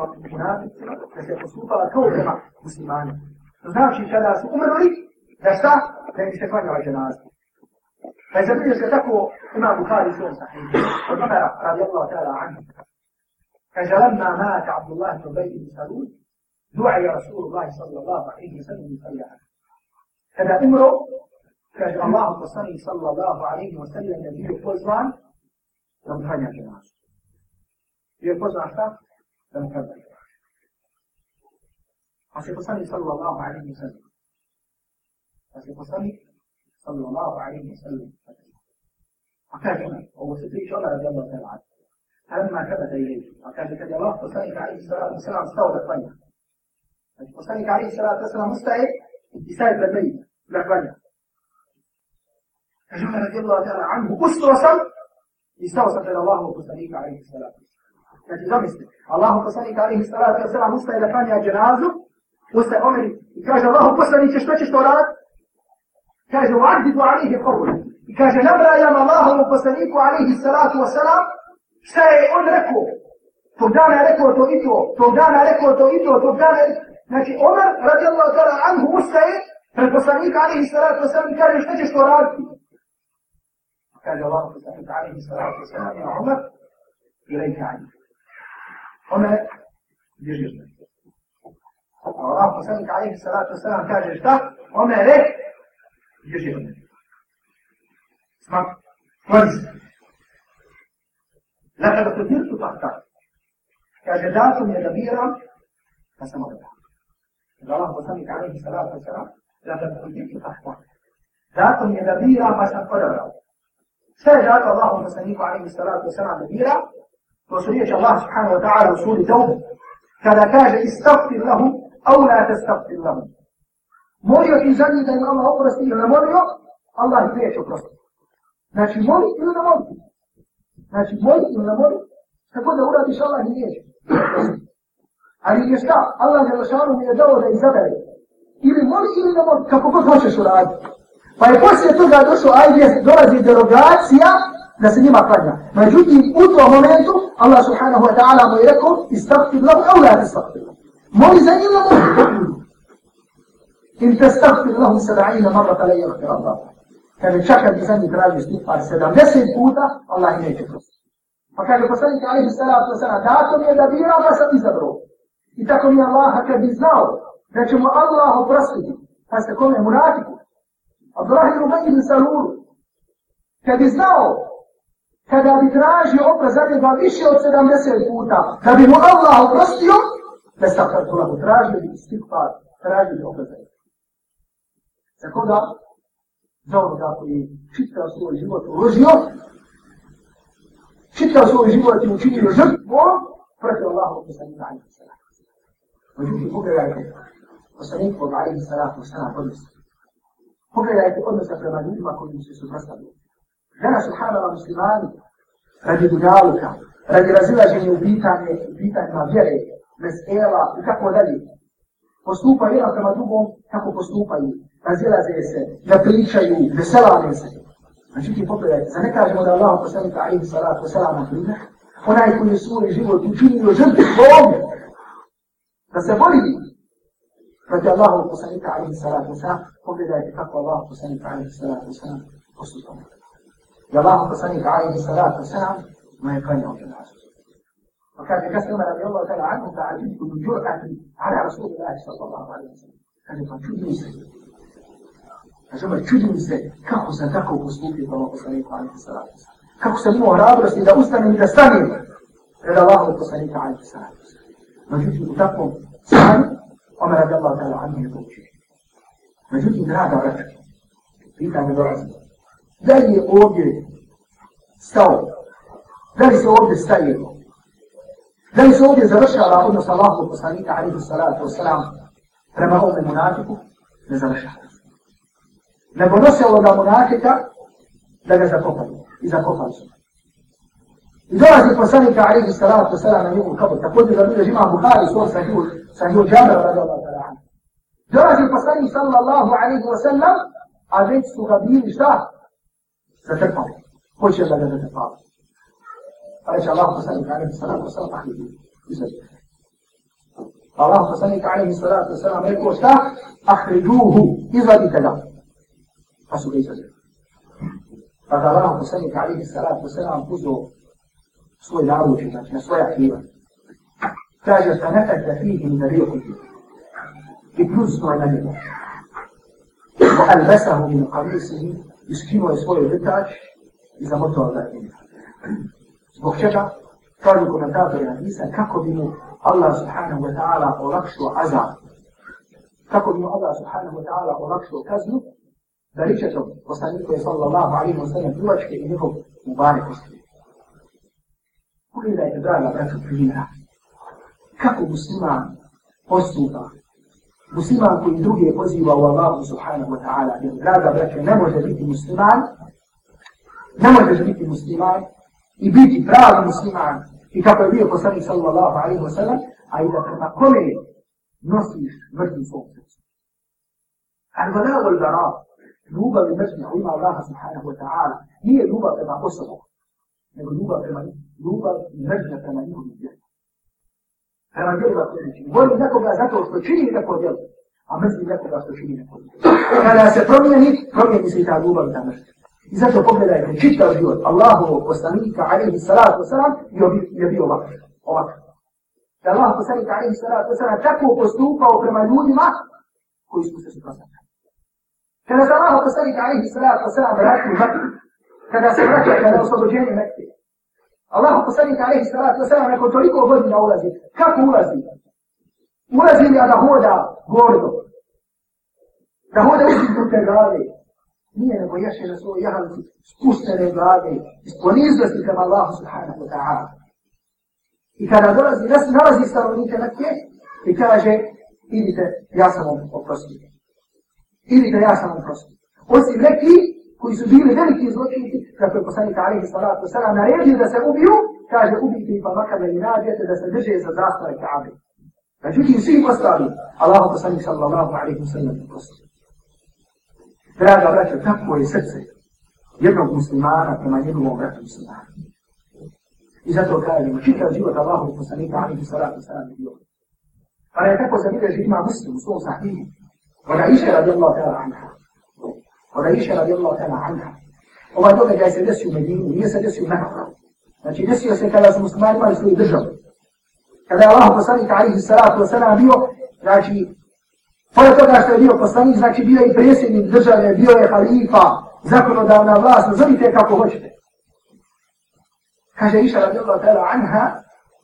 muslimani, da se postupala kao prema muslimani. To znači kada su umrli, da šta? Da im se klanjala ženaza. Pa je zabilje se tako ima Bukhari svoj sahih. Od Omera, radi Allah ta'ala anhu. Kaže, lemma mata Abdullah ibn Ubay ibn Salud, du'a je Rasulullah sallallahu alaihi wa sallam i sallam. Kada umro, kaže Allah poslani sallallahu alaihi wa sallam je bio pozvan da mu klanja ženazu. Bio pozvan šta? فنكمل حسب صلي صلى الله عليه وسلم حسب صلي صلى الله عليه وسلم وكان هنا هو ستين شهر رضي الله تعالى عنه فلما ثبت اليه وكان قد الله وسلم عليه الصلاه والسلام استولى الطيب وسلم عليه الصلاه والسلام مستعد بسالب الميت بالعباده فجمع رضي الله تعالى عنه اسوه يستوصف الى الله وسلم عليه الصلاه والسلام Znači, zamisli, Allahu poslanik alihi salatu wa salam ustaje da klanja dženazu, ustaje omeri i kaže, Allahu poslanice, što ćeš to rad? Kaže, u agdidu alihi kogu. I kaže, nabrajam Allahom poslaniku alihi salatu wa salam, šta je on rekao? Tog dana je rekao to i to, tog dana je rekao to i to, tog dana je... Znači, Omer, radijallahu ta'ala, anhu ustaje, pred poslanika alihi salatu wa salam, kaže, što ćeš to raditi? Kaže Allah, poslanika alihi salatu wa salam, ima Omer, i rejka alihi. هنا يجوز وراه مسلمك عليه الصلاة والسلام كان يشتاق وما لك يجوز اسمع كويس لقد قدرت تحتك كجدات يدبيرا فسمعتها قال الله مسلمك عليه الصلاة والسلام لقد قدرت تحتك ذات يدبيرا فسمعتها سيدات الله مسلمك عليه الصلاة والسلام دبيرا To su riječi Allah subhanahu wa ta'ala u suri Tawbe. Kada kaže istavfir lahu, au la te stavfir lahu. Molio ti za njih da im Allah oprosti ili ne molio, Allah ih neće oprosti. Znači moli ili ne moli. Znači moli ili ne moli. Tako da uradiš Allah ih neće. Ali je šta? Allah je lašanu mi je dao da izabere. Ili moli ili ne moli. Kako god hoćeš uraditi. Pa je poslije toga došlo, ajde, dolazi derogacija نسلي مخرجها međutim u tom momentu Allah subhanahu wa ta'ala mu je rekao istagfir lahu au la tastagfir lahu moli za njim da in tastagfir lahu 70 marra la yaghfir Allah kaže čak kad za njim traži istigfar 70 puta Allah i neće prostiti pa kaže poslanik alaihi salatu wasalam dato mi je da bira pa sam izabrao i tako mi Allaha kad bi znao da će mu Allah oprostiti pa ste kome munafiku Abdullah ibn Ubay ibn Salulu kad bi znao kada bi tražio oprav za tjedva više od 70 puta, da bi mu Allah oprostio, ne stav kada tolako, tražio bi istikvar, tražio bi oprav za tjedva. Za koga? Za onoga koji je čitao svoj život uložio, čitao svoj život i učinio žrtvo, prvi Allah oprav za tjedva. Međutim, pogledajte, poslanik Boga, ali i sada, poslana podnosti. Pogledajte odnosa prema ljudima koji mu se suprastavljaju. Žena, subhanallah, muslimani, radi dunjaluka, radi razilaženja u pitanje, u pitanjima vjere, bez tela i tako dalje. Postupaju jedan prema drugom kako postupaju. Razilaze se, da pričaju, veselane se. Znači ti pogledajte, za ne kažemo da Allah poslanika ajim salat u selama prije, onaj koji je svoj život učinio žrtvu svom, da se boli mi. Znači Allah poslanika ajim salat u selama, pogledajte kako Allah poslanika ajim salat u selama postupaju. za Allahom poslanika alaihi salatu wasalam mu je klanjao džanazu. Pa kaže kasnije Umar radi Allah ta'ala anhu ta ađibku bi džur'ati ala Rasulullahi sallallahu alaihi wasallam. Kaže pa čudim se. Kaže Umar čudim se kako sam tako postupio prema poslaniku alaihi salatu wasalam. Kako sam imao hrabrosti da ustanem i da stanem pred Allahom poslanika alaihi salatu wasalam. Međutim u takvom stanju Umar radi Allah ta'ala anhu je to učinio. Međutim draga braća, pitanje dolazi. dalje ovdje stao? Da li se ovdje staje? Da li se ovdje završava odnos Allahu poslanika alaihi salatu wasalam prema ovome munafiku? Ne završava. Nego nose ovoga munafika da ga zakopaju. I zakopali su. I dolazi poslanika alaihi salatu wasalam na njegov kabor. Također da bilježi imam Bukhari svoj sahiju, sahiju džabra radijallahu ta'ala. Dolazi poslanik sallallahu alaihi wasallam, a već su ga bili šta? ستفعل كل شيء اللهم بدأ تفهم فإن شاء الله خسنك عليه الصلاة والسلام أحمد يزدك الله خسنك عليه الصلاة والسلام يقول شاء أخرجوه إذا بكذا حسوك يزدك فإذا الله خسنك عليه الصلاة والسلام كذو سوى دارو في مكان سوى أخيرا كاجة فنكت فيه من ريح كبير يبرز طوال نبيه وألبسه من قميصه iskimo je svoj vrtač i zamotao ga ima. Zbog čega? Kažu komentatori na Isa, kako bi mu Allah subhanahu wa ta'ala olakšao azab? Kako bi mu Allah subhanahu wa ta'ala olakšao kaznu? Veličetom poslanike sallallahu alaihi wa sallam duvačke i njihov mubarek uslije. Pogledajte, draga braću, primjera. Kako muslima postupa musliman koji druge poziva u Allahu subhanahu wa ta'ala. Draga braća, ne može biti musliman, ne možeš biti musliman i biti pravi musliman. I kako je bio poslanik sallallahu alaihi wa sallam, a i da prema kome nosiš mržnju svom srcu. Al-Bala wal-Bara, ljubav i mržnja u ima Allaha subhanahu wa ta'ala, nije ljubav prema osobom, nego ljubav prema ljubav i mržnja prema njihovim djetom. Kada je djelo se neki. Boli nekoga zato što čini neko djelo. A mrzi nekoga što čini neko djelo. Kada se promijeni, promijeni se i ta ljubav i ta mrzi. I zato pogledajte, čitav život Allahovog poslanika, alihi salatu wasalam, je bio bi ovakav. Ovakav. Da Allah poslanika, alihi salatu wasalam, tako postupao prema ljudima koji su se suprostali. Kada se Allah poslanika, alihi salatu wasalam, vratio u Mekke, kada se vraća, kada je oslobođenje Mekke, Allah poslanik alaihi sallatu sallam rekao toliko godina ulazi. Kako ulazi? Ulazi li da hoda gordo? Da hoda uzim put te glave? Nije nego ješe na svoj jahalci spustene glave iz ponizlosti kama Allahu subhanahu wa ta'ala. I kada dolazi, nas nalazi stanovnike na tje i kaže idite, ja sam vam oprostio. Idite, ja sam vam oprostio. Osim rekli, koji su bili veliki zločinci, kako je poslanik i salatu wasalam naredio da se ubiju, kaže ubijte ih pa makar da i nađete da se drže za zastave Kaabe. Međutim, svi ostali, Allah poslanik sallallahu alaihi wa wasallam postoji. Draga braćo, tako je srce jednog muslimana prema njegovom vratu muslimana. I zato kažemo, čitav život Allahov poslanika alaihi salatu wasalam je bio. Pa je tako se vidio, že ima muslim u svom sahtimu. Ona iše radi Allah ta'ala anha. Quraisha radijallahu ta'ala anha. Ovaj događaj se desio u Medinu, nije se desio u Mekka. Znači desio se kada su muslimani imali svoju državu. Kada je Allah poslanik alihi salatu wasalam bio, znači, pored toga što je bio poslanik, znači bio i predsjednik države, bio je halifa, zakonodavna vlast, nazovite kako hoćete. Kaže Iša radijallahu ta'ala anha,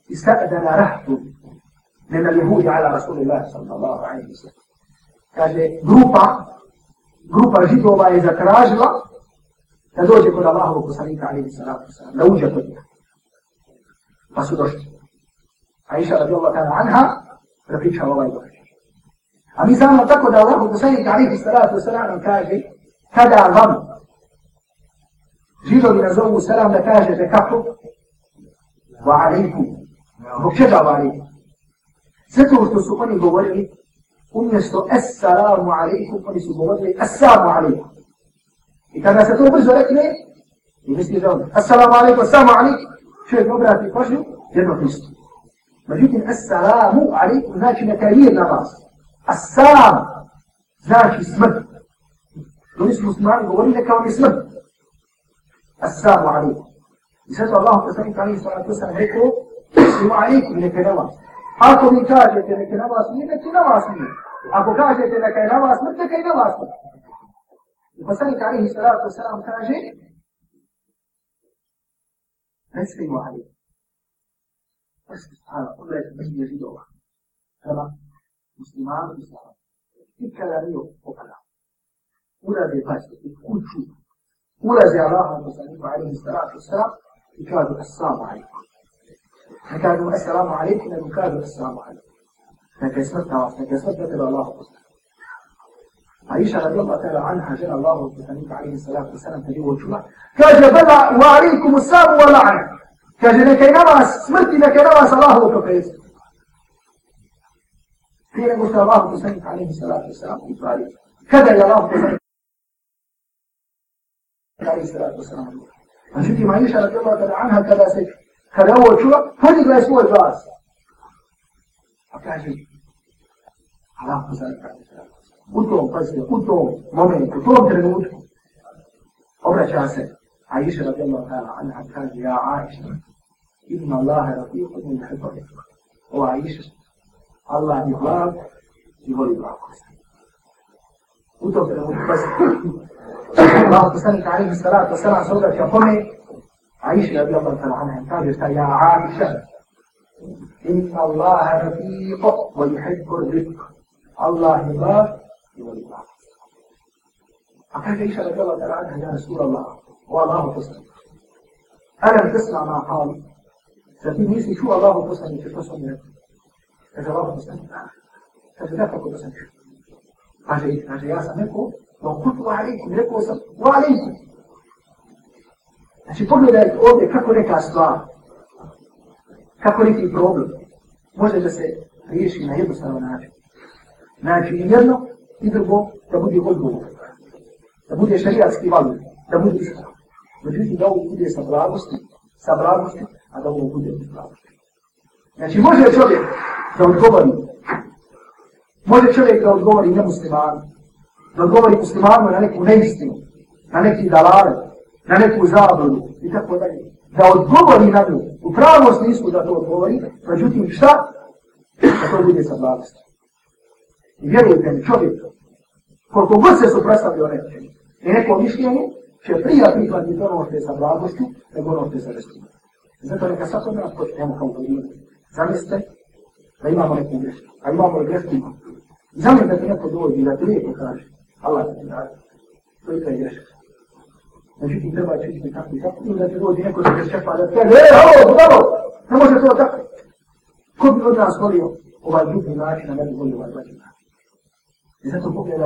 istadana rahtu من اليهود على رسول الله صلى الله عليه وسلم. قال جروبا grupa židova je zatražila da dođe kod Allahovog poslanika alaihi sallatu sallam, da uđe kod njega. Pa su došli. A iša radi Allah ta'ala anha, prepričava ovaj dođe. A mi znamo tako da Allahovog poslanika alaihi sallatu sallam kaže, kada vam židovi nazovu sallam da kažete kako? Wa alaikum. Zbog čega wa alaikum? Sve to što su oni govorili, قلنا السلام عليكم السلام عليكم كان ستوبز ولكن ايه Misli da onda. Assalamu alaikum, assalamu alaikum. Čovjek obrati pažnju, jedno isto. Međutim, assalamu alaikum znači neka je na vas. Assalam znači smrt. Ljudi su muslimani govorili neka vam je smrt. Assalamu alaikum. I sad Allah poslanik alaihi sallatu sallam rekao, Assalamu alaikum, neka na vas. Ako vi kažete neka na vas nije, neka na vas nije. Ako kažete da je na vas smrt, neka je na vas smrt. I poslanik alihi salatu wasalam kaže Recite mu ali. Recite stvarno, pogledajte bližnje židova. Prema muslimanu i I kada nije popada. Ulaze, pačite, u kuću. Ulaze Allahom poslaniku alihi salatu wasalam i kažu Assalamu alaikum. Ne kažu Assalamu alaikum, nego kažu Assalamu alaikum. تكسرت أو تكاسلت إلى الله عائشة رضي الله تعالى عنها جاء الله بسنيك عليه الصلاة والسلام تجيب وجهها كجبل وعليكم السلام واللعنة لكي كينما سمرت لكي كينما صلاه وكفيز في قلت الله بسنيك عليه الصلاة والسلام كذا يا الله بسنيك عليه الصلاة والسلام Međutim, معيشة رضي الله تعالى عنها كذا سيك كذا čuva, podigla je svoj glas. Pa kaže, alafu sasa utwo pasi utwo momento tuwo mterenuto obra chase Aisha radhiallahu ta'ala anha kazi ya Aisha inna Allah rafiqun min khibari o Aisha Allah ni wako ni wali wako utwo mterenuto pasi Allah kusanika alayhi salatu wassalam sauda chakome Aisha radhiallahu ta'ala anha kazi ya Aisha إن الله رفيق ويحب الرفق الله الله والله حكاك إيش الله قال عنها يا رسول الله والله حسن ألم تسمع ما قال ففي نيسي شو الله حسن في الحسن فجواب حسن فتذكروا حسن عجيب عجيب يا سمكو وقلت عليكم لكم وعليكم Znači pogledajte ovdje kako neka stvar, kako neki problem može da se riješi na jednostavan način. Znači i jedno i drugo da bude odgovor. Da bude šarijatski val, da bude ispravo. Međutim da ovo bude sa blagosti, sa blagosti, a da ovo bude u blagosti. Znači može čovjek da odgovori, može čovjek da odgovori nemuslimanu, da odgovori muslimanu na neku neistinu, na neki dalare, na neku zabludu i tako dalje. Da odgovori na nju, u pravom smislu da to odgovori, međutim šta? Da to bude sa blagosti. I vjerujte mi, čovjek, koliko god se suprastavio nečemu, i neko mišljenje, će prija prihladiti ono što je sa blagošću, nego ono što je sa vestima. Zato neka sako da nas počnemo kao godinu. Zamislite da imamo neku grešku, a imamo li grešku imamo. I zamislite da neko dođe i da ti lijepo kaže, Allah ti da, to je taj grešak. Međutim, treba čuti mi tako i tako, ili da ti dođe neko za grešak, pa da ti kaže, e, halo, budalo, ne može to tako. Ko bi od nas volio ovaj drugi način, a ne bi volio ovaj drugi način? لذلك لا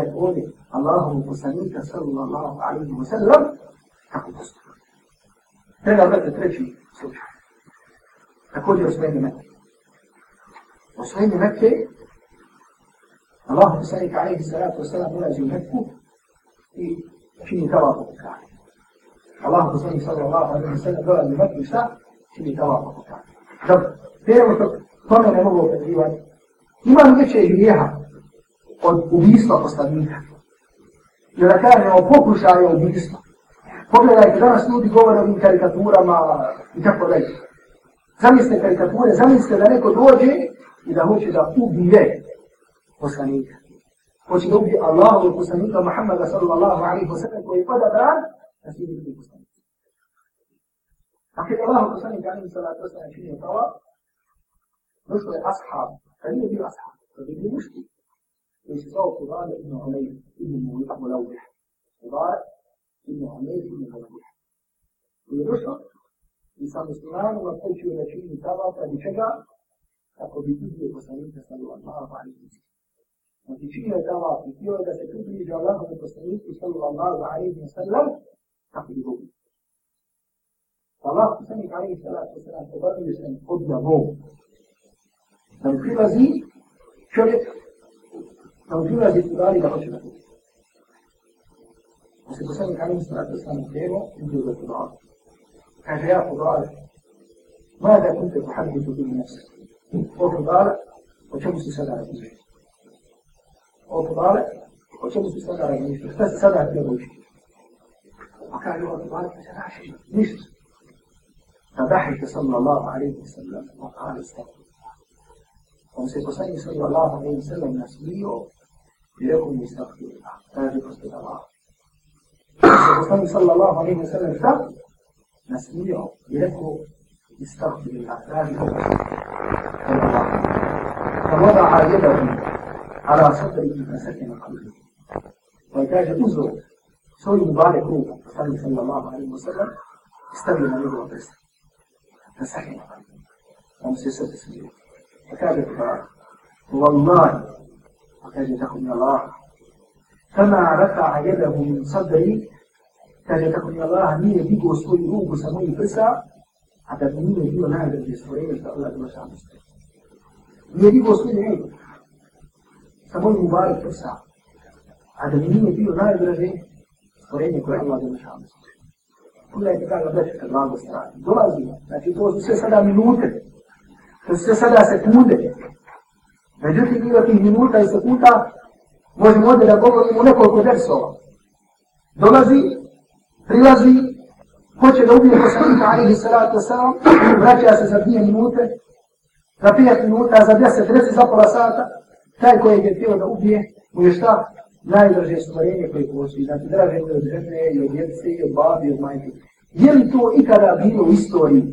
تقول اللهم صليك صلى الله عليه وسلم تقدس تاني عملت تريتشي سبحان تقول لي عثمان مكي عثمان مكي اللهم صليك عليه الصلاة والسلام ولا زينتكم في في توافقك عليه اللهم صل صلى الله عليه وسلم ولا زينتك في توافق عليه طب تاني طبعا انا مغلق الريوان إمام جيتش إجريها od ubistva poslanika. I ona kaže o pokušaju ubistva. Pogledajte, danas ljudi govore o ovim karikaturama i tako dalje. Zamislite karikature, zamislite da neko dođe i da hoće da ubije poslanika. Hoće da ubije Allahu i poslanika Muhammada sallallahu alaihi wa sallam koji pada bran, da si ubije poslanika. A kada Allah u poslanik alaihi sallatu wa sallam činio pravo, došlo je ashab, da nije bio ashab, to bi bio muštik. is ibn ibn الصوت قال ابن عمير ابن ملوح قال ابن عمير ابن ملوح and يسمى سنان وقلت يرشين سبا فلشجع kako bi vidio poslanika sallallahu alaihi wa sallam. Znači čija dava i htio da se približi Allahovu poslaniku sallallahu alaihi wa sallam, kako bi govorio. Allah poslanik alaihi sallatu wa sallam obavio sam od da Bog. Da prilazi čovjek توجيهها بالقرآن لعشرة بس الإنسان عليه الصلاة والسلام غيره يجوز القراءة قال يا فضالة ماذا كنت تحدث به نفسك؟ وفضالة وشمس سبعة وفضالة وشمس سبعة اختز سبعة جروش وقال له فضالة سبعة نصف فضحك صلى الله عليه وسلم وقال استغفر الله وسيقصني صلى الله عليه وسلم نسبيه ليكن مستغفرا هذه قصد الله الرسول صلى الله عليه وسلم شاب نسميه يدعو يستغفر الله هذه فوضع يده على صدره فسكن قلبه وكاد أزر سوي مبارك هو صلى الله عليه وسلم استلم منه وقصه فسكن قلبه ومسيسة تسليم فكاد والله وتاجتكم من الله كما رفع يده من صدري تاجتكم من الله مين دي جوستوي رو بسموي فسا حتى مين دي ونا هذا الجسوري مش تقول لك مش عم تستوي مين دي جوستوي رو سموي مبارك فسا حتى مين دي ونا هذا الجسوري سوري نكو الله دي مش عم تستوي كل هاي تقال لبش كالما بسرعي دو عزيزي لكن توزي سيسادا منوتك توزي سيسادا ستموتك Međutim, bilo tih minuta i sekunda, možemo ovdje da govorimo nekoliko versova. Dolazi, prilazi, hoće da ubije poslanika, ali bi se rad to sam, vraća se za dvije minute, za pijet minuta, za deset, treći, za pola sata, taj koji je htio da ubije, mu je šta? Najdraže stvarenje koje postoji, znači draže od žene, i od djece, i od babi, i od majke. Je li to ikada bilo u istoriji?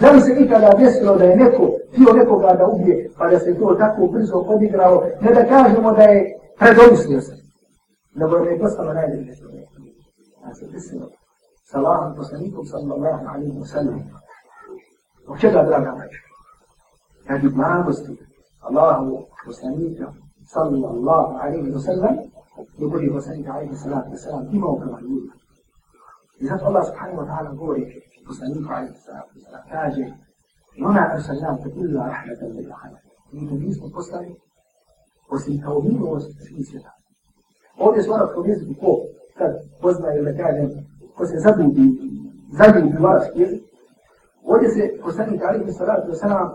Da li se ikada desilo da je neko htio nekoga da ubije, pa da se to tako brzo odigralo, ne da kažemo da je predomislio se, nego da je postalo najljepše što je. Da se desilo sa Allahom poslanikom, sallallahu alaihi wa sallam. Zbog čega, draga mađa? Radi blagosti Allahu poslanika, sallallahu alaihi wa sallam, dok je poslanika, alaihi wa sallam, imao prema ljudima. لذلك الله سبحانه وتعالى يقول في سليم عليه السلام فاجر وما أرسلناك إلا رحمة للعالمين in the midst of Islam was in Tawhid or was in Islam. Ovdje je stvar spomenuti ko kad poznaje da kažem ko se zadubi, zadubi hrvatski jezik, ovdje se poslanik Ali i Salat i Salam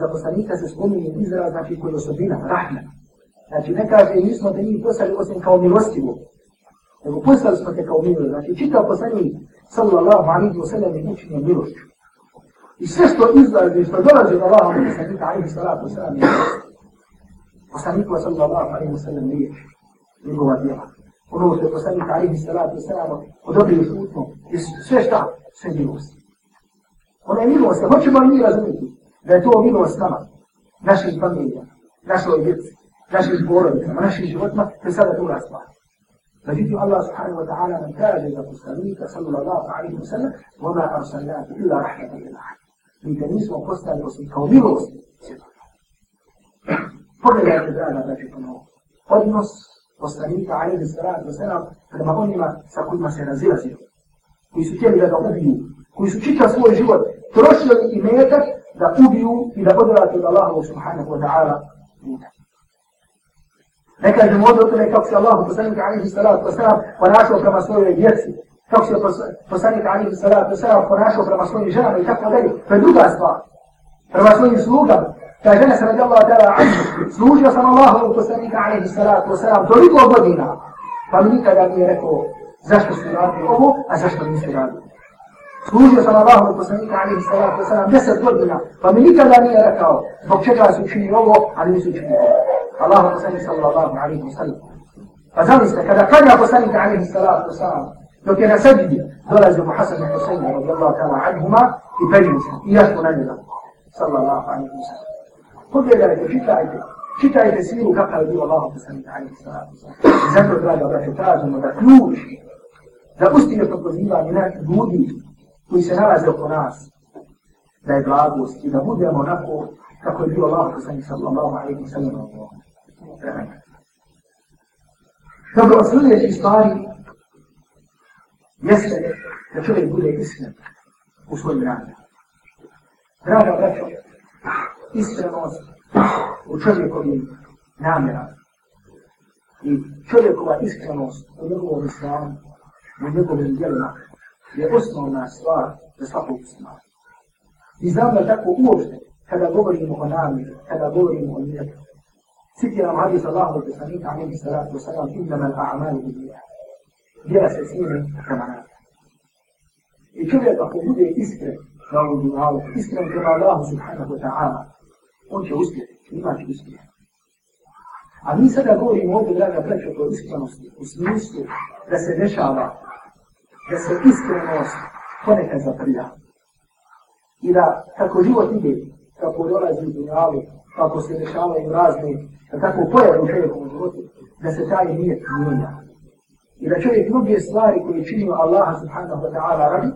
za poslanika se spominje izraz znači koji je osobina, rahmet. Znači ne kaže nismo da njih poslali osim kao milostivo, nego poslali smo te kao milost, znači čitav poslanik sallallahu alaihi wa sallam je učinio milošću. I sve što izlazi, što dolazi od Allaha, mi se nika alaihi salatu sallam je milošću. Poslanik wa sallallahu alaihi wa sallam je riječ, njegova djela. Ono što je poslanik alaihi salatu sallam odobio šutno, je sve šta, sve milost. Ono je milost, da hoćemo li mi razumjeti da je to milost nama, našim familijama, našoj djeci, našim porodicama, našim životima, to je sada druga stvar. نجد الله سبحانه وتعالى ممتازا لقسطنطينة صلى الله عليه وسلم وما أرسلناك إلا رحمة للعالمين. Quindi nismo postali osim kao milost Pogledajte, draga braći, ponovo. Odnos poslanika, alaihi salatu wasalam, prema onima sa kojima se razilazio. Koji su htjeli da ga ubiju. Koji su čitav svoj život trošili i metak da ubiju i da odrate od Allahovog subhanahu wa ta'ala puta. Nekada mu odio tome kako se Allah poslanik alihi salatu wasalam ponašao prema svojoj djeci, kako se poslanik alihi salatu wasalam ponašao prema svojim ženama i tako dalje. To je druga stvar. Prema svojim slugama. Ta žena se radila Allah dala anju. Služio sam Allahu poslanika alihi salatu wasalam toliko godina. Pa mi nikada nije rekao zašto su radili ovo, a zašto nisu radili. Služio sam Allahu poslanika alihi salatu wasalam deset godina. Pa mi nikada nije rekao zbog čega su učinili ovo, ali nisu učinili ovo. Allahu poslanik sallallahu alaihi wa sallam. Pa zali ste, kada kada je poslanik alaihi sallatu sallam, dok je na sebi dolazi mu Hasan i Husayn radijallahu ta'ala anhuma i penju se, i jasno na njega, sallallahu alaihi wa sallam. Pogledajte, čitajte, čitajte sviju kakav je bilo Allahu poslanik alaihi sallatu sallam. I zato, draga, da se tražimo da ključ, da ustine to pozivanje na ljudi koji se nalaze oko nas, da je blagost i da budemo onako kako je bilo Allah poslanik sallallahu alaihi wa sallam vremena. Dobro, sljedeći stvari jeste da čovjek bude iskren u svojim radima. Draga braćo, iskrenost u čovjekovim namjerama i čovjekova iskrenost u njegovom islamu, u njegovim djelima, je osnovna stvar za svakog islama. I znamo tako uopšte, kada govorimo o namjeru, kada govorimo o njegovu, Citiram hadis Allahu te sami ta ne sara to sara inna al a'mal bi niyyah. Vjera se čini kama nas. I čovjek ako bude iskren na ovom dunjalu, iskren prema Allahu subhanahu wa ta'ala, on će uspjeti, ima će uspjeti. A mi sada govorimo ovdje, draga preča, o iskrenosti, u smislu da se dešava, da se iskrenost ponekad zaprija. I da kako život ide, kako dolazi u dunjalu, kako se dešavaju razne, kako pojavu u čovjekovom životu, da se taj nijet mijenja. I da čovjek mnoge stvari koje činio Allaha subhanahu wa ta'ala radi,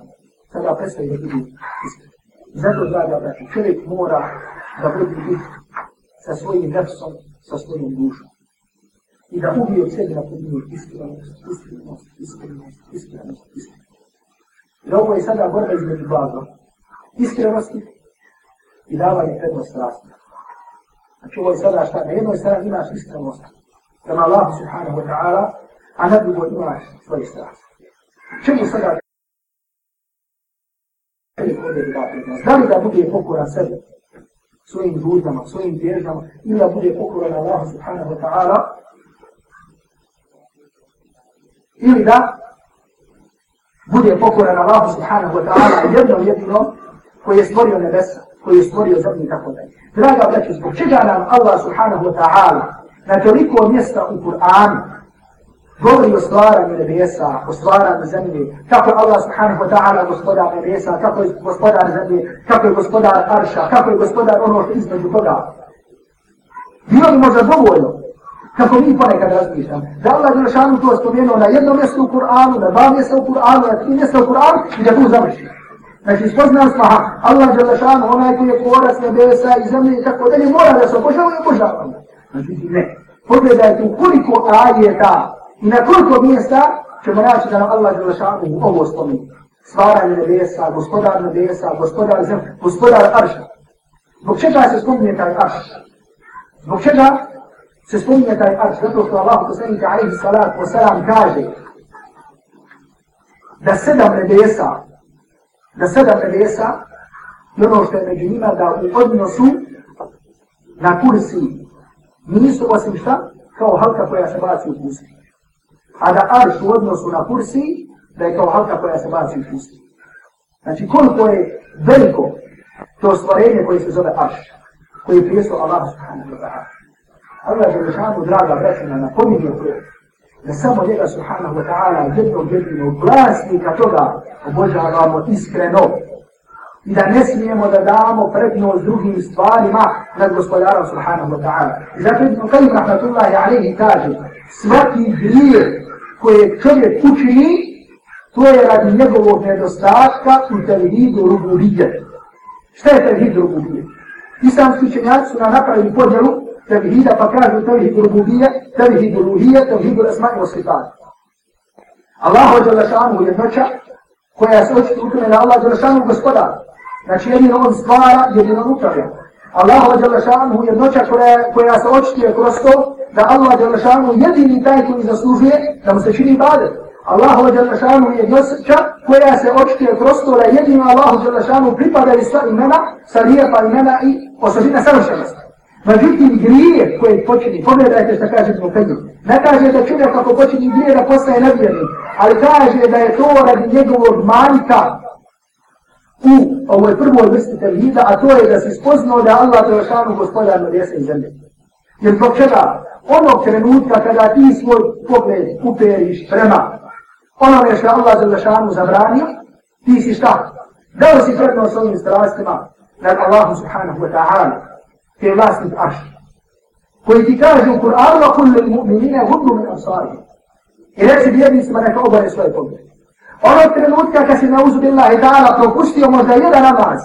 sada prestaje da budu I zato zada da čovjek mora da budu bit sa svojim nefsom, sa svojim dušom. I da ubije od sebe na podinu iskrenost, iskrenost, iskrenost, iskrenost, iskrenost. I da ovo je sada borba između dva iskrenosti i davanje prednost rastu. A znači, čuvaj sada šta na jednoj strani imaš iskreno strast. Prema Allahu subhanahu wa ta'ala, a na drugoj imaš svoje strast. Čemu sada da li da bude pokoran sebe, svojim ruzama, svojim dježama, ili da bude pokoran Allahu subhanahu wa ta'ala, ili da bude pokoran Allahu subhanahu wa ta'ala jednom jedinom koji je stvorio nebesa koji je stvorio zemlju i tako dalje. Draga braću, zbog čega nam Allah subhanahu wa ta'ala na toliko mjesta u Kur'anu govori o stvaranju nebesa, o stvaranju zemlje, kako je Allah subhanahu wa ta'ala gospodar nebesa, kako je gospodar zemlje, kako je gospodar arša, kako je gospodar ono što između toga. Bilo bi možda dovoljno, kako mi ponekad razmišljam, da Allah je rešanu to spomenuo na jedno mjesto u Kur'anu, na dva mjesta u Kur'anu, na tri mjesta u Kur'anu i da tu završi. Znači, spoznao smo, Allah je lašan, onaj koji je kvora s nebesa i zemlje i tako dalje, mora da se obožava i obožava. Znači, ne. Pogledajte u koliko ajeta i na koliko mjesta ćemo naći da nam Allah je lašan u ovo spomenu. Stvaranje nebesa, gospodar nebesa, gospodar zemlje, gospodar arša. Zbog čega se spominje taj arš? Zbog čega se spominje taj arš? Zato što Allah poslanika alaihi salatu wasalam kaže da sedam nebesa, da sada nebesa i ono što je među njima da u odnosu na kursi nisu osim šta kao halka koja se baci u kursi. A da arš u odnosu na kursi da je kao halka koja se baci u kursi. Znači koliko je veliko to stvarenje koje se zove arš, koje je prijeslo Allah subhanahu wa ta'ala. Allah je šanu draga vrećena na pominje to, da samo njega subhanahu wa ta'ala jednom jedinom glasnika toga obožavamo iskreno i da ne smijemo da damo prednost drugim stvarima nad gospodarom subhanahu wa ta'ala. I zato Ibn Qajim rahmatullahi alaihi kaže svaki grijer koje čovjek učini to je radi njegovog nedostatka u tevhidu rubulije. Šta je tevhid rubulije? Islamski učenjaci su nam napravili podjelu tevhida pa kažu tevhid rubulije, tevhid ruhije, tevhid rasmanje osvipane. Allah hođe lašanu jednoća koja se odjeti ukrene na Allah Đelešanu gospoda. Znači jedino on stvara, jedino on upravlja. Allah Đelešanu jednoća koja, koja se očituje kroz to da Allah Đelešanu jedini taj koji zaslužuje da mu se čini badet. Allah Đelešanu je jednoća koja se očituje kroz to da jedino Allah Đelešanu pripada i sva imena, sa lijepa imena i osobina savršenosti. Međutim, grije koje počini, pogledajte što kaže Tvokadu, ne kaže da čovjek ako počini grije da postaje nevjernik, ali kaže da je to radi njegovog manjka u ovoj prvoj vrsti tevhida, a to je da si spoznao da Allah Đelešanu gospodar na i zemlje. Jer zbog čega? Onog trenutka kada ti svoj pogled uperiš prema onome što je Allah Đelešanu zabranio, ti si šta? Dao si s ovim strastima nad Allahu subhanahu wa ta'ala, te vlasnik aš, Koji ti kaže u Kur'anu, a kulli mu'minine hudnu min ansarihim. i reći vjernicima neka obore svoje pogrebe. Ono trenutka kad si na uzubila i dala propustio možda jedan namaz,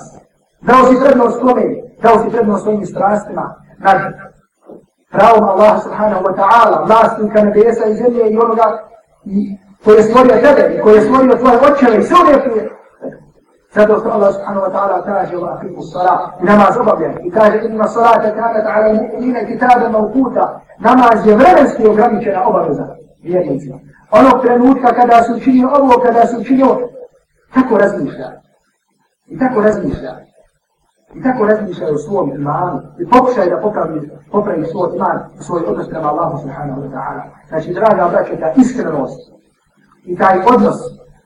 dao si prednost tome, dao si prednost svojim strastima, nad pravom Allah subhanahu wa ta'ala, vlasnika nebesa i zemlje i onoga i koje je stvorio tebe, i koje je stvorio tvoje očeve i sve Zato što Allah subhanahu wa ta'ala kaže u Afriku sara, namaz obavljen, i kaže inima sara te kanat ala mu'mine kitabe mavkuta, namaz je vremenski ograničena obavljena vjernicima. Onog trenutka kada su učinio ovo, kada su učinio ovo, tako razmišlja. I tako razmišlja. I tako razmišlja o svom imanu. I pokušaj da popravi, popravi svoj iman, svoj odnos prema Allahu subhanahu wa ta'ala. Znači, draga braća, ta iskrenost i taj odnos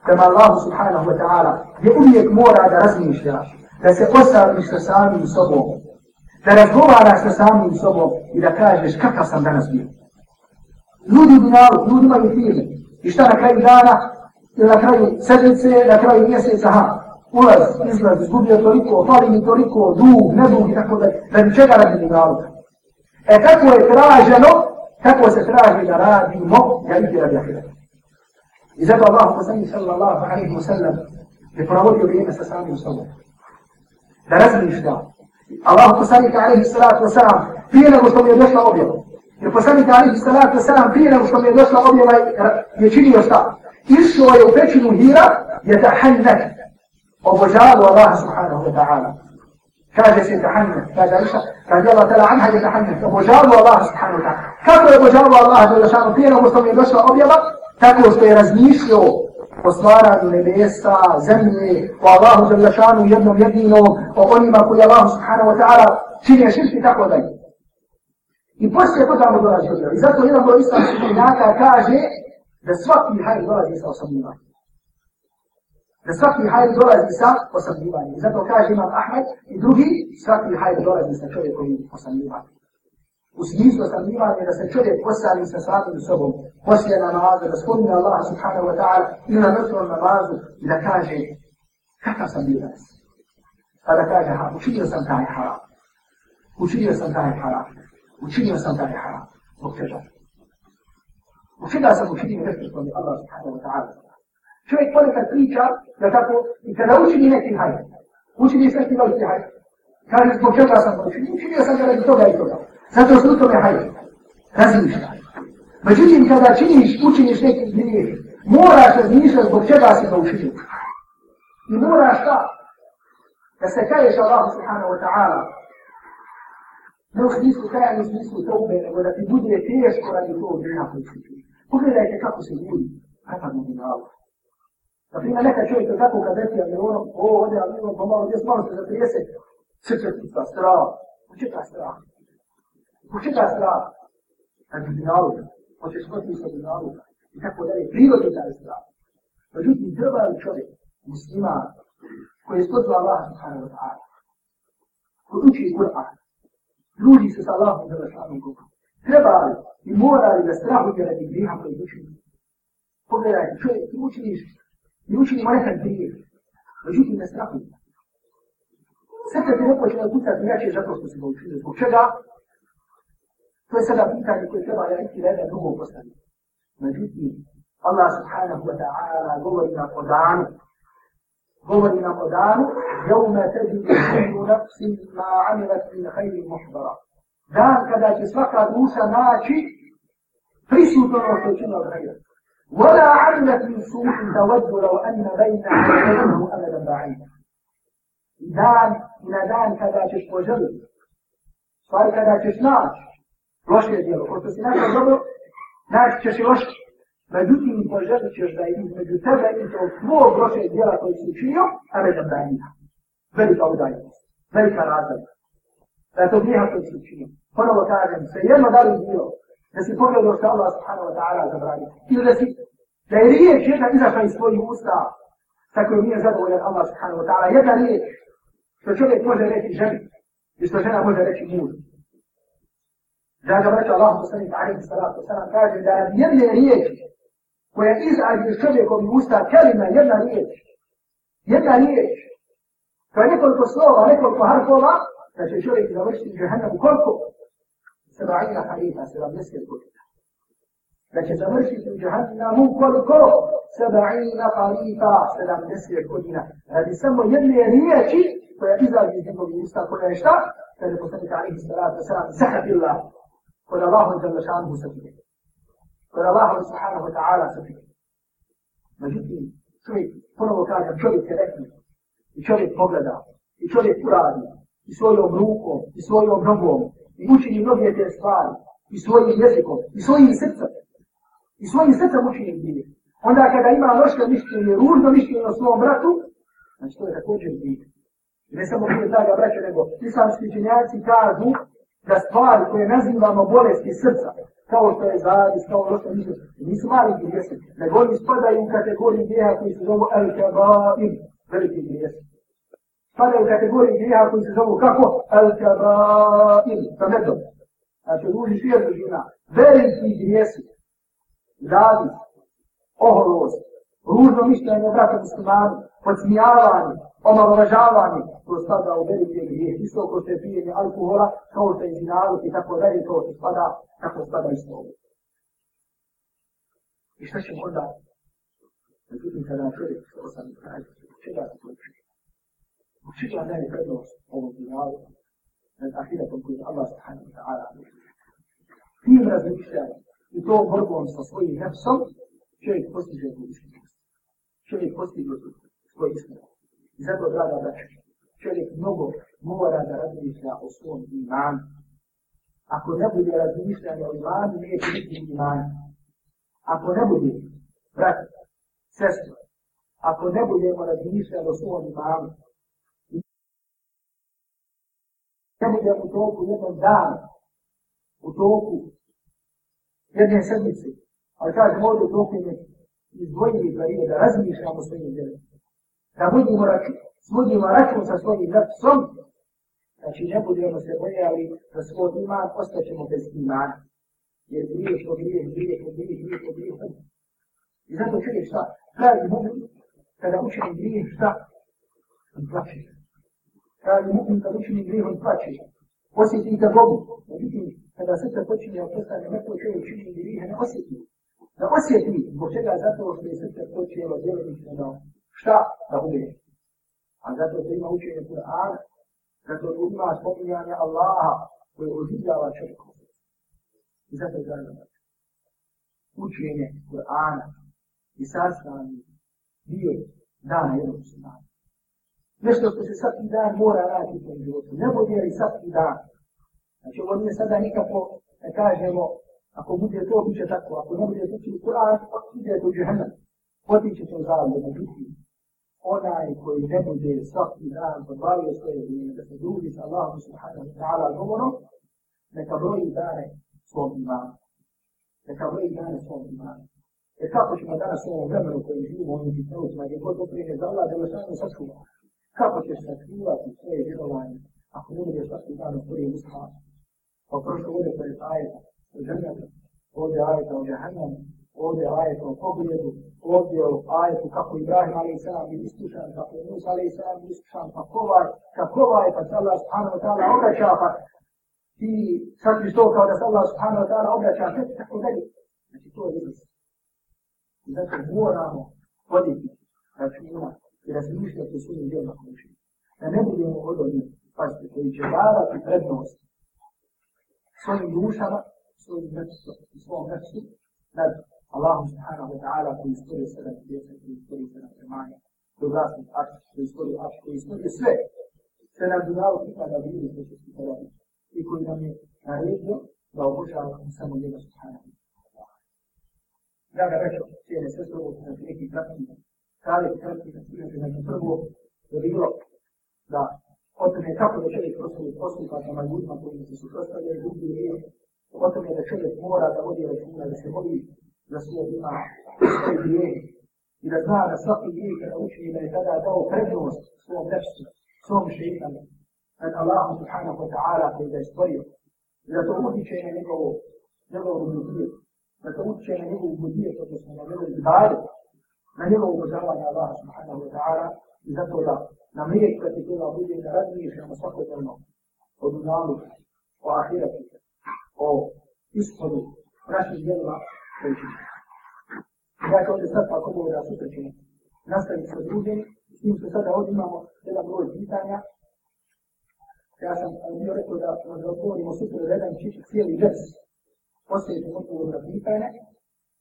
prema Allahu subhanahu wa ta'ala je uvijek mora da razmišlja, da se ostaviš sa samim sobom, da razgovaraš sa samim sobom i da kažeš kakav sam danas bio ljudi u dunjalu, ljudi imaju firme. I šta na kraju dana, na kraju sedmice, na kraju mjeseca, ha, ulaz, izlaz, izgubio toliko, fali mi toliko, dug, nedug i tako da, da bi čega radi dunjalu. E kako je traženo, kako se traži da radimo, ja idu radi ahiret. I zato Allah, posljednji sallallahu alaihi wa sallam, je provodio vrijeme sa samim sobom. Da razmišlja. Allah, posljednji sallallahu alaihi wa sallam, prije nego što mi je došla objava. Jer poslanik Ali i Salat na sedam prije nego što mi je došla objava eh, je činio šta? Išao je u pećinu Hira, je tahannet. Obožavu Allah subhanahu wa ta'ala. Kaže se tahannet, kaže Ariša, kaže Allah tala anha je tahannet. Obožavu Allah subhanahu wa ta'ala. Kako je obožavu Allah je tahannet prije nego što mi je došla objava? Tako što je razmišljao o stvaranju nebesa, zemlje, o Allahu zelašanu jednom jedinom, o onima koji Allah subhanahu wa ta'ala čine širki tako dalje. I poslije potrebno dolazi objava. I zato jedan broj islamskih učenjaka kaže da svaki hajr dolazi sa osamljivanjem. Da svaki hajr dolazi sa osamljivanjem. I zato kaže Imam Ahmed i drugi, svaki hajr dolazi sa čovjekovim osamljivanjem. U smislu osamljivanja da se čovjek posali sa svakim sobom, poslije na namazu, da spomne Allah subhanahu wa ta'ala ili na vrtnom namazu i da kaže kakav sam bio danas. Pa da kaže, ha, učinio sam taj haram. Učinio sam taj haram. učinio sam taj haram, zbog teža. Učinio sam učinio nešto što mi Allah subhanahu wa ta'ala Čovjek ponekad priča, da tako, i kada učini neki hajde, učini sve što imali hajde. Kaže, zbog čega sam to učinio, učinio sam zaradi toga i toga. Zato što u tome hajde, razmišljaj. Međutim, kada činiš, učiniš neki grijeh, moraš razmišljati zbog čega si to učinio. I moraš da, da se kaješ Allah subhanahu wa ta'ala, Ne u hadijsku krajanju smislu tobe, nego da ti bude teško radi tog dina koji si ti. Pogledajte kako se ljudi, kakav mu minalo. Na primjer, neka čovjeka tako kad reći, ali ono, o, ode, ali imam pomalo, pa gdje smo se za 30, srce ti sa strava. U čeka strava? U čeka strava? Kad bi minalo ga. Hoćeš kod sa minalo I tako da je prirod je taj strava. Međutim, drva je čovjek, muslima, koji je spodila Allah, koji uči Kur'an, ljudi su sa Allahom za vršanom kupu. Treba li i mora li da strahu te radi griha koji učinu? Pogledajte, čovjek, ti učiniš, ti učini manjkan grijeh, međutim ne strahu. Sada ti neko će da pucati jače zato što se ga učinio. Zbog čega? To je sada pitanje koje treba da iti da jedan drugom postavi. Međutim, Allah subhanahu wa ta'ala govori na podanu govori nam o danu, jevme tebi kullu nafsi ma amilat min hajri muhbara. Dan kada će svaka duša naći prisutno ono što činila hajra. Vala amilat min suhi da vedu lau anna bejna hajru amelan ba'ina. Dan i na dan kada ćeš poželiti, stvari kada ćeš naći, loše je djelo, pošto si našao dobro, naći ćeš i loše. Međutim, i poželit ćeš da je između tebe i to svoj broše djela koji si učinio, a da ebedom daljina. Velika udaljenost, velika razlika. Da je to grijeha koji si učinio. Ponovo kažem, jedno da li bio, da si pogledao što Allah subhanahu wa ta'ala zabranio. Ili da si, da je riječ jedna izašla iz svojih usta, sa kojom nije zadovoljan Allah subhanahu wa ta'ala. Jedna riječ, što čovjek može reći ženi, i što žena može reći mužu. ga vraća Allah poslanik alaihi salatu wasalam kaže da jedne riječi koja izađe iz čovjekom usta kelima, jedna riječ. Jedna riječ. koja je nekoliko slova, nekoliko harfova, da će čovjek završiti džahennem koliko? Seba'ina halifa, sedamdeset godina. Da će završiti u džahennemu koliko? Seba'ina halifa, sedamdeset godina. Radi samo jedne riječi koja izađe iz njegovih usta, koja je šta? Kada je poslanik alihi salatu wasalam, sahatillah, kod Allahu i Đalešanu sa tijem. kod Allaha subhanahu wa ta'ala se prije. Međutim, čovjek, ponovo kažem, čovjek se rekli, i čovjek pogleda, i čovjek uradi, i svojom rukom, i svojom nogom, i učini mnoge te stvari, i svojim jezikom, i svojim srcem, i svojim srcem učini gdje. Onda kada ima loška mišljenje, ružno mišljenje o svom bratu, znači to je također gdje. Ne samo gdje taga braća, nego islamski činjaci kažu da stvari koje nazivamo bolesti srca, kao što je zaris, kao ono što nisu, nisu mali grijesi, nego oni spadaju u kategoriju grijeha koji se zovu El Kabaim, veliki grijesi. Spadaju u kategoriju grijeha koji se zovu kako? El Kabaim, sa medom. Znači, duži šir dužina, veliki grijesi, zaris, oholost, ružno mišljenje, vrata muslimani, podsmijavanje, omalovažavanje, to spada u velike grije, isto ko što je pijenje alkohola, kao što je zinalog i tako dalje, to se spada, tako spada isto ovo. I šta ćemo onda? Međutim, kada nam čovjek se osam čega se to čuje? U čega ne je prednost ovog zinalog, nad ahiratom koji je Allah subhanahu wa ta'ala Tim razmišljanje i to borbom sa svojim nefsom, čovjek postiže tu iskrenost. Čovjek postiže tu svoju iskrenost. I zato, draga braća, čovjek mnogo mora da razmišlja o svom imanu. Ako ne bude razmišljanje o imanu, neće biti imanu. Ako ne bude, brat, sestva, ako ne budemo razmišljali o svom imanu, ne bude u toku jednom danu, u toku jedne sedmice, ali kaže, možda u toku je izdvojili za ime da razmišljamo svojim djelom da budimo račun, budimo račun sa svojim srcom, znači ne budemo se bojali sa svoj iman, ostaćemo bez imana. Jer grije što grije, grije što grije, grije što grije, I zato čuješ šta? Pravi mu'min, kada učeni grije šta? On plaće. Pravi mu'min, kada učeni grije, on plaće. Osjeti da Bogu. Međutim, kada srce počinje od postane, neko čuje učeni grije, ne osjeti. Da osjeti, zbog čega zato što je srce počinje od djelovnih šta da bude A zato se ima učenje Kur'ana, zato se ima spominjanje Allaha koje oživljava čovjeka. I zato je da učenje Kur'ana i sastavljanje dio dana jednog sunana. Nešto što se svaki dan mora raditi u tom životu, ne bude li svaki dan. Znači ovo nije sada nikako da kažemo ako bude to, bit će tako, ako ne bude znači, to, bit će Kur'an, pa ide to džihannam. Otiće to zavljeno, bit će onaj koji ne bude svaki dan podvalio svoje vrijeme, da se ljubi sa Allahom subhanahu wa ta'ala govorom, neka broji dare svom imanu. Neka broji dare svom imanu. E kako ćemo danas u ovom vremenu koji živimo u ovim fitnotima, gdje god oprije za Allah, da je sam sačuva. Kako ćeš sačuvati svoje vjerovanje, ako ne bude svaki dan u svoje usta? Pa prošlo ovdje pored ajeta, u zemljaka, ovdje ajeta, ovdje hanjama, ovdje ajetom pogledu, ovdje u ajetu kako Ibrahim ali i sada bih iskušan, kako je Musa ali i sada bih iskušan, pa ko vaj, kako pa vaj, pa se Allah subhanahu wa ta'ala obraća, pa ti sad biš to kao da se Allah subhanahu wa ta'ala obraća, sve ti tako dalje. Znači to je iz. I zato moramo voditi računa i razmišljati u svojim djelima komušnjima. Da ne budemo od onih, pazite, koji će davati prednost svojim dušama, svojim nepsu, svojom nepsu, nepsu. Allah subhanahu wa ta'ala koji sada djeca, koji sada premanja, dodatni akt, koji istori akt, koji istori sve, sve nam dodao pripada vidi što će se sada i koji nam je naredio da obožavamo samo njega subhanahu wa ta'ala. Draga rečo, cijene sve slovo na neki kratki, savjet kratki na svijetu, znači prvo je bilo da o tome kako da čovjek prostovi postupa prema ljudima koji se suprostavljaju, gubi riječ, o tome da čovjek mora da vodi računa, da se vodi يصل بها أيديه إذا كان سقي إيك أو شيء إذا تدعته تجرس صوم نفسه صوم شيئا أن الله سبحانه وتعالى إذا يستطيع إذا تموت شيئا يقرأ يقرأ بالمثير إذا تموت شيئا يقرأ بالمثير تتصنع يقرأ بالبارد ما يقرأ بزواج الله سبحانه وتعالى إذا تولى نعم، نميك فتكون أبوه إن أدني في مسقط الموت ودنياه وآخرته ويسقط نفس الجنة Ja kao da sad pa ako Bog da sutra ćemo nastaviti sa drugim, s tim što sada ovdje imamo jedan broj pitanja. Ja sam bio rekao da možda odgovorimo sutra da jedan čiči cijeli vers posljednog odgovor na pitanje.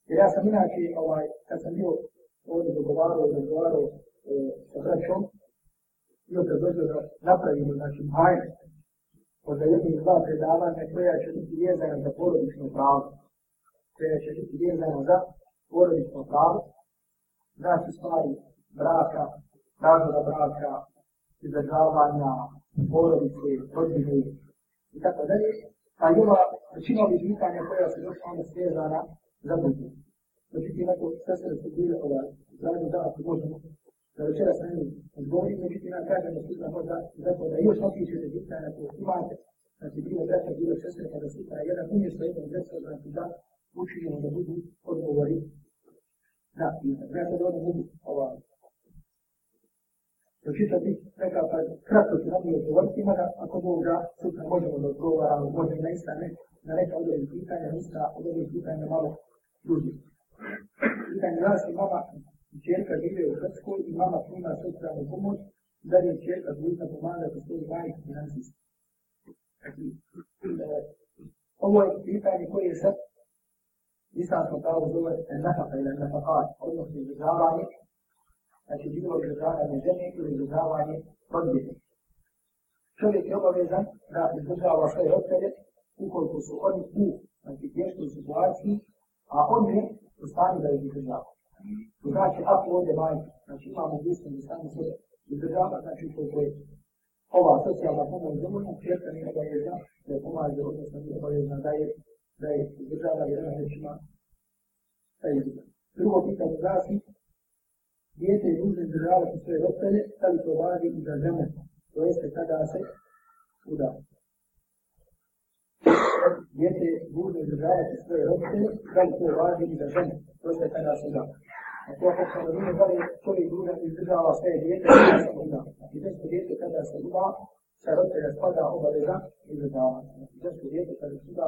Jer ja sam inače, ovaj, kad sam bio ovdje dogovarao, dogovarao e, sa braćom, bio predložio da napravimo, znači, majest od jednih dva predavanja koja će biti vjezana za porodično pravo koja će biti vezana za porodično pravo, znači stvari braka, razvoda braka, izdržavanja, porodice, rodine i tako dalje, pa ima većina ovih pitanja koja su došla ona svezana za drugu. Znači ti nekako sve se razpogljive ova zajedno dana se možemo da večera sa njim izgovorim, znači ti nam kažem da sutra možda zato da još opišete pitanja koje imate, znači bilo braća, bilo sestre, kada pa sutra jedan umješta jednog desa, znači da učinjeni da budu odgovori na pitanje. Ja sad ovdje mogu ova pročitati neka pa kratko ću nam je govoriti, mada ako Bog da, sutra možemo da odgovaramo, možda i naista ne, na neka od ovih pitanja, nista od ovih pitanja malo duži. Pitanje nas je mama i čerka žive u Hrvatskoj i mama prima socijalnu pomoć, da je čerka dvijetna pomaga za svoj majh financijski. Dakle, e, ovo je pitanje koje je sad islamskom pravu zove se nafaka ili nafakat, odnosno izdržavanje, znači bilo izdržavanje žene ili izdržavanje rodbine. Čovjek je obavezan da izdržava svoje roditelje ukoliko su oni u znači teškoj situaciji, a on je u stanju da ih izdržava. To znači ako ovdje majke, znači ima mogućnost da sami sebe izdržava, znači to je ova socijalna pomoć zemljena, čerka nije obavezna, da je pomaže, odnosno nije obavezna da je da je država jedna rečima taj izgled. Drugo pitanje znači, dijete je nužno izdržavati svoje roditelje, da li to važi i za ženu, to jeste kada se uda. Dijete je nužno izdržavati svoje roditelje, da li to važi i za ženu, to jeste kada se uda. A to ako se razumije, da li čovjek nužno izdržava svoje dijete, da se uda. I da se dijete kada se uda, sa roditelja spada obaveza izdržavati. Znači, I da se dijete kada se uda,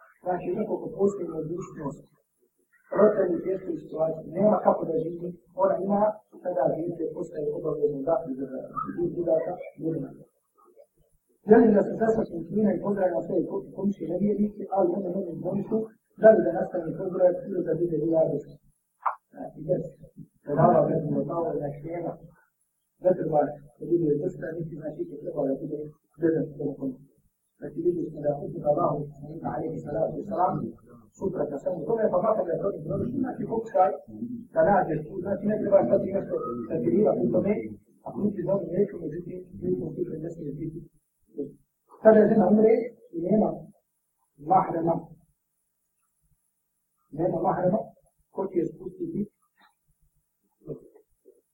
Znači, neko ko postoji na odlučnost, roca je u tijestoj situaciji, nema kako da živi, ona ima, tada živite, postaje obavljeno zapis za živu budaka, jedna. Želim da se sasvaki u Kvina i pozdravim na sve komiške nevijednike, ali ono ne znam komišku, da li da nastane pozdravim, ili da bude u radosti. Znači, jes, da dava vrednu od malo, da je nema, ne treba da bude u drstani, znači, da treba da bude u drstani, znači, da treba da bude u drstani, فتجد إذا كنت تراه النبي عليه الصلاة والسلام سوره كسان كل فما كان يقول ابن في كوكساي تنازل كل في نجد بقى تاتي نفسه تجري أقول تمام أقول في ذلك ليش موجود يكون في الناس الجديد ترى زين عمري إنما محرمة إنما محرمة كنت يسكت فيه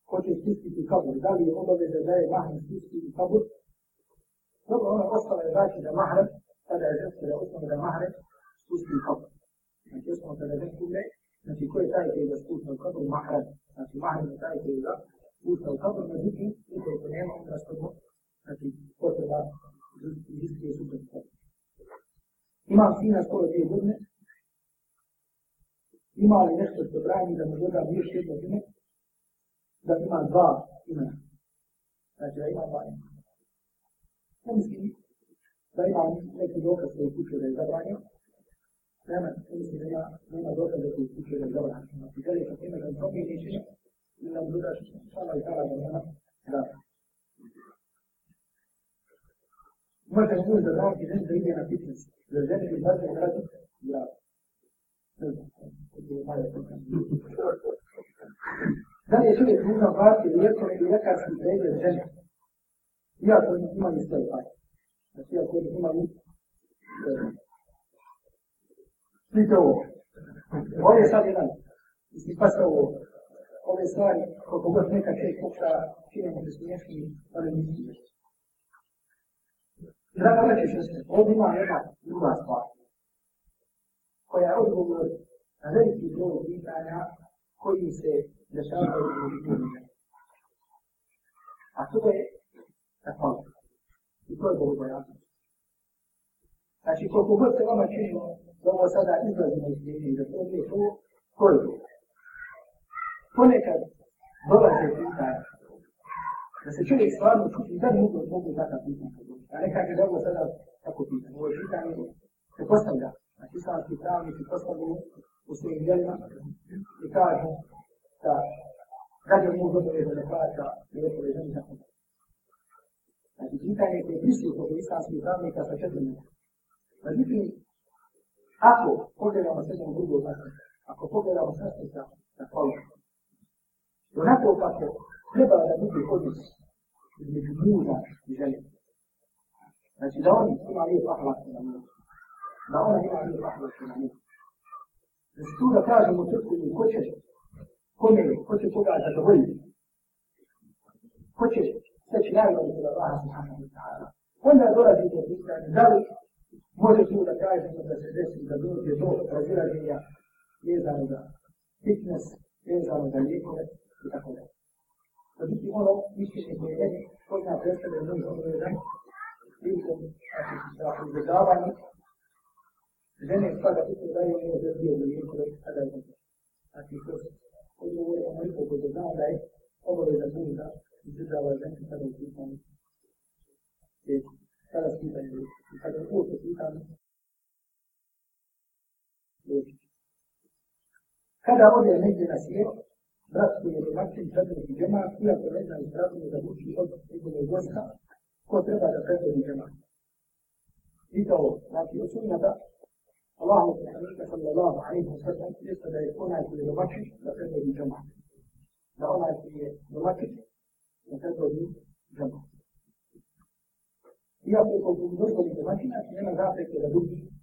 كنت يسكت في قبر قال يقول له إذا جاي محرم يسكت في قبر تدعو أصلا الباك إلى معرف فلا جزء إلى أصلا إلى معرف سوس القبر يعني أصلا تدعو ما في كل تايك إلى سوس القبر معرف يعني نتي معرف تايك إلى سوس القبر مزيكي إذا تنام عمر أصلا نتي كل يعني تايك يعني جزء إلى سوس القبر إمام سينا سكولة دي بدنة ima li nešto što brani da mu dodam još jedno ime, da ima dva imena. Znači da ima dva imena. Mislim, da ima neki dokaz koji kuće da je zabranio, nema, mislim, da nema dokaz da koji kuće da je zabranio. Znači, kada je sa time da zrobi mišljenje, ili nam dodaš sama i sama da nema zabranio. Možete mu da zavati nešto da ide na fitness, da je zemlji da se vrati, da Da li je čovjek nužno platiti lijekom ili lekarskim pregled žene? iako ne imaju svoje pare. Znači, iako ne imaju svoje pare. ovo. Ovo je sad jedan, mislim, pa se ovo, ove stvari, koliko god neka te pokra, činimo bez nješki, ali nisi nješki. Draga veće šeste, ovdje ima jedna druga stvar, koja je odgovor na veliki broj pitanja koji se dešavaju u ljudima. A to je I to je bogobojaznost. Znači, koliko god se vama činimo, da ovo sada izlazimo iz njih, da to nije to, to je Ponekad dolaze pitanje, da se čovjek stvarno čuti, da li mogu, mogu takav pitanje A ne kaže da ovo sada tako pitanje. Ovo je pitanje, se postavlja. Znači, islamski pravnici postavljaju u svojim djeljima i kažu da građan mu dobro je da ne plaća i lepo je da ne Znači, pitanje koje je prisutno kod islamskih pravnika sa četvrme. Međutim, ako pogledamo sve jednom drugom zakonu, ako pogledamo sve jednom zakonu, na kolom, onako kako treba da bude odnos između muža i žene. Znači, da oni ima lijep ahlak na muža, da ona ima lijep ahlak na muža. Znači, tu da kažemo tvrtku ili ko će, kome, ko će koga zadovoljiti, ko će sve će najbolje kod Allaha subhanahu wa ta'ala. Onda dolazi te pitanje, da li može tu da kaže da se desi da dođe do razilaženja vezano za fitness, vezano za lijekove i tako da. Da biti ono mišljenje koje je jedin, koji nam predstavlja mnogi obrojedan, prilikom, znači, da pridržavanje, žene spada pitanje da je ono zelo dvije do lijekove, a da je ono الأسئلة بس نفس الفترة في الجامعة فيها قررنا نستخدم لابد في أرض تكون الوسخة كنت أبعد أفكار الجامعة دي تو لكن وصلنا بقى اللهم صل على صلى الله عليه وسلم لسه ده يكون في المسجد لفترة الجامعة لو أنا في المسجد لفترة الجامعة هي في كونتور الجامعة أحيانا ذاتك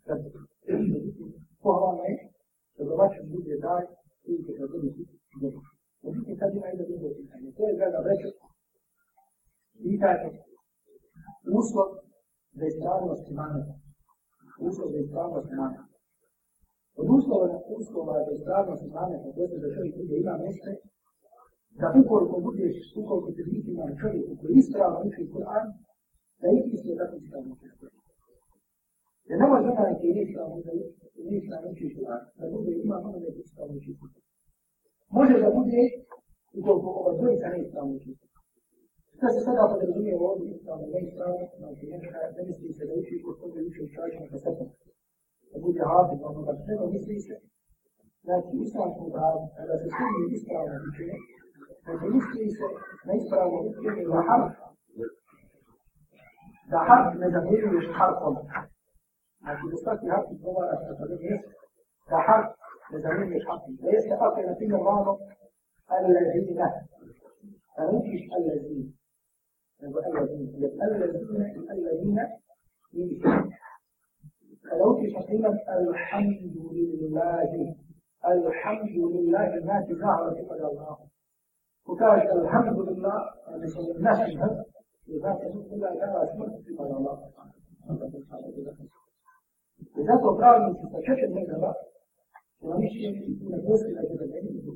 لابد وهو ما يكفي الجامعة الجزء ده vidite kad budu dobro. Vidite kad ima jedna drugo pitanje. To je draga breća. Pitanje. Uslov za ispravnost imana. Uslov za ispravnost imana. Od uslova, uslova za ispravnost imana, kako je da čovjek bude ima mjeste, da ukoliko budeš, ukoliko ti biti na čovjeku koji ispravno uči Kur'an, da ih isto tako ispravno uči Kur'an. Jer ne može onaj koji ispravno uči Kur'an, ništa ne učiš da bude ima malo neki što ne učiš Može da bude i to po ova dvojica ne što ne učiš Šta se sada podrazumije u ovom istavno ne istavno, znači jedna da misli se da učiš kod toga više učajšnog sepom. Da bude hafiz onoga treba misli se. Znači istavno da kada se sumi istavno učine, znači misli se na istavno učine na harf. Da harf ne zamiruješ harfom. Znači الجلوستات يهبط هو التدريس ده حرف لزميل مش ليس فقط نتيجة معنى الذين فمش الذين الذين يبقى الذين الذين فلو تستقيم الحمد لله الحمد لله ما تزعر في الله وكان الحمد لله اللي سميناه الحمد لذلك كلها كان اسمه في الله I zato pravnici sa četiri mezheba, u namišljenju i ne postoji da će da ne vidimo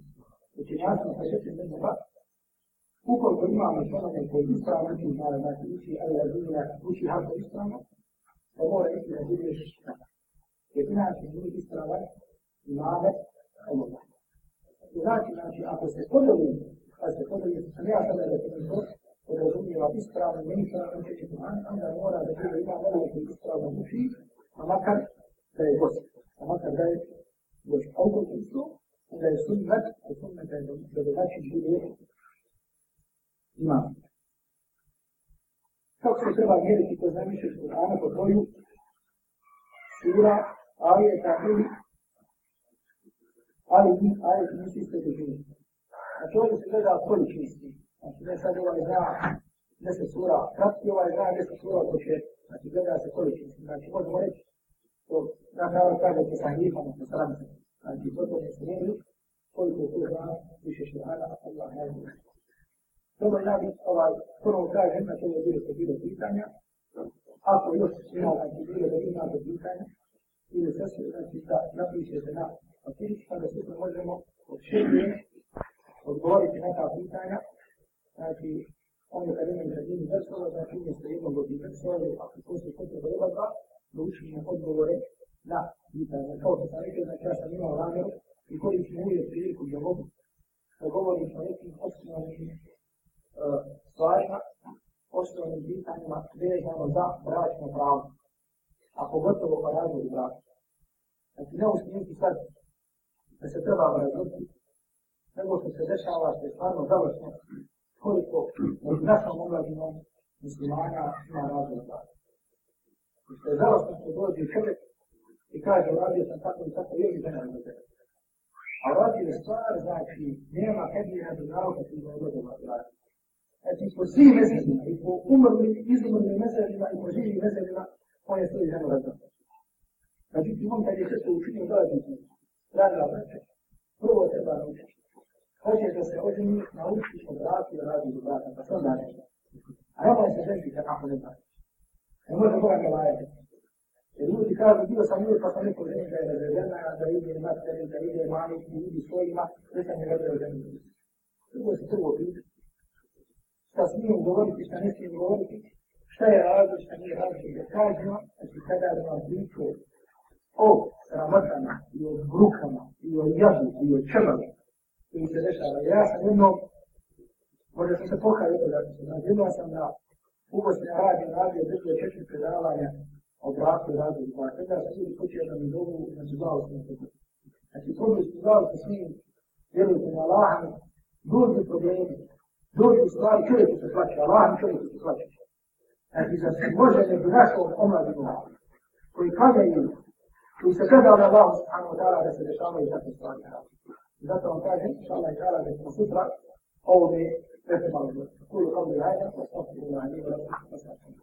učenjacima sa četiri mezheba, ukoliko imamo članove koji je ispravno, ti znali da se uči, ali razumije da uči hako ispravno, to mora biti da živije šešćina. Jer inače nije ispravno, imade, omogu. To znači, znači, ako se podeli, kad pa se podeli, sam ja sada da se podeli, podrazumijeva ispravno, ne ispravno, ne ispravno, ne ispravno, ne ispravno, ne ispravno, ne ispravno, ne ispravno, ne ispravno, ne ispravno, ne ispravno, ne ispravno, ne ispravno, ne ispravno, ne ispravno, ne ispravno, ne ispravno, a makar da je gospod, a makar da je gospod. A u kojem su, onda je sunnet, a sunnet je da je vaši ljudi imam. Kako se treba mjeriti to zamišljaš u Kur'ana po broju sura, ali je tako i ali i ali i nisi ste dužini. Znači, a to je se gleda količnosti. Znači ne sad ovaj zna gdje se sura kratki, ovaj zna gdje se sura početi. Znači gleda se količnosti. Znači možemo reći na znači, kao kaže se sa njih, ono se sram se. Znači, to to ne smijeli, koliko to zna, više što rada, a to zna, ne zna. Dobro, ja bih ovaj, prvo kažem, na čemu je bilo se bilo pitanja, ako još ima, znači, bilo da ima to pitanje, ili sve se, znači, da napišete na papir, pa da sve možemo od šeće odgovoriti na ta pitanja, znači, on je kad imam razini vrstova, znači, umjesto jednog od dvije vrstova, ako to se hoće da učinjenje odgovore na pitanje. Kao što sam rekao, znači ja sam imao rameru i koji ću uvijek priliku da mogu da govorim sa nekim osnovnim e, stvarima, osnovnim pitanjima vezano za bračno pravo, a pogotovo pa razvoj u braku. Znači, ne usmijeti sad da se treba razvoditi, nego što se dešava, što je stvarno završeno, koliko u našom obrazinom muslimana ima razvoj u braku. Da je žalostno što dođe čovjek i kaže, radio sam tako i tako, jer mi žena ne može. A radi je stvar, znači, nema hednija za žalost, da ti ne može vas raditi. Znači, po svim mesecima, i po umrli, izumrli mesecima, i po živim mesecima, on je svoj ženu razdobio. Znači, ti on kad je sve učinio, to je ti znači. Radila vrče, prvo se pa naučiš. Hoćeš da se oženi, naučiš od raki, radi od raka, pa što znači? A ne boj se ženiti, kako ne znači. Ne može koga ne lajati. Ovaj. Jer ljudi kažu, bio sam ljudi pa sam neko ženi da je razredena, da ide materi, da ide mami, da ide svojima, da sam ne razredio ženi. Drugo se prvo pita. Šta smije govoriti, šta ne smije govoriti, šta je razlo, šta nije razlo, da kažemo, znači kada je vam pričao o sramotama i o brukama i o jazu i o črnama, koji se dešava. Ja sam jednom, možda sam se pohavio, da sam jednom sam na Ugo se radi, radi, radi, je četiri predavanja o braku radi, pa kada se sviđa počeo da mi dobu, da se zvao se na to. Znači, ko bi se zvao se s njim, vjerujte na Allaha, dođe problemi, dođe stvari, čovjek se plaće, Allaha čovjek se plaće. Znači, za sve Bože ne bi našao omladinu, koji kadaju, koji se kada na Allaha, subhanahu ta'ala, da se dešavaju takve stvari. Zato vam kažem, inša Allah, da smo sutra ovdje اقبل كل قول هذا واستغفر الله لي ولكم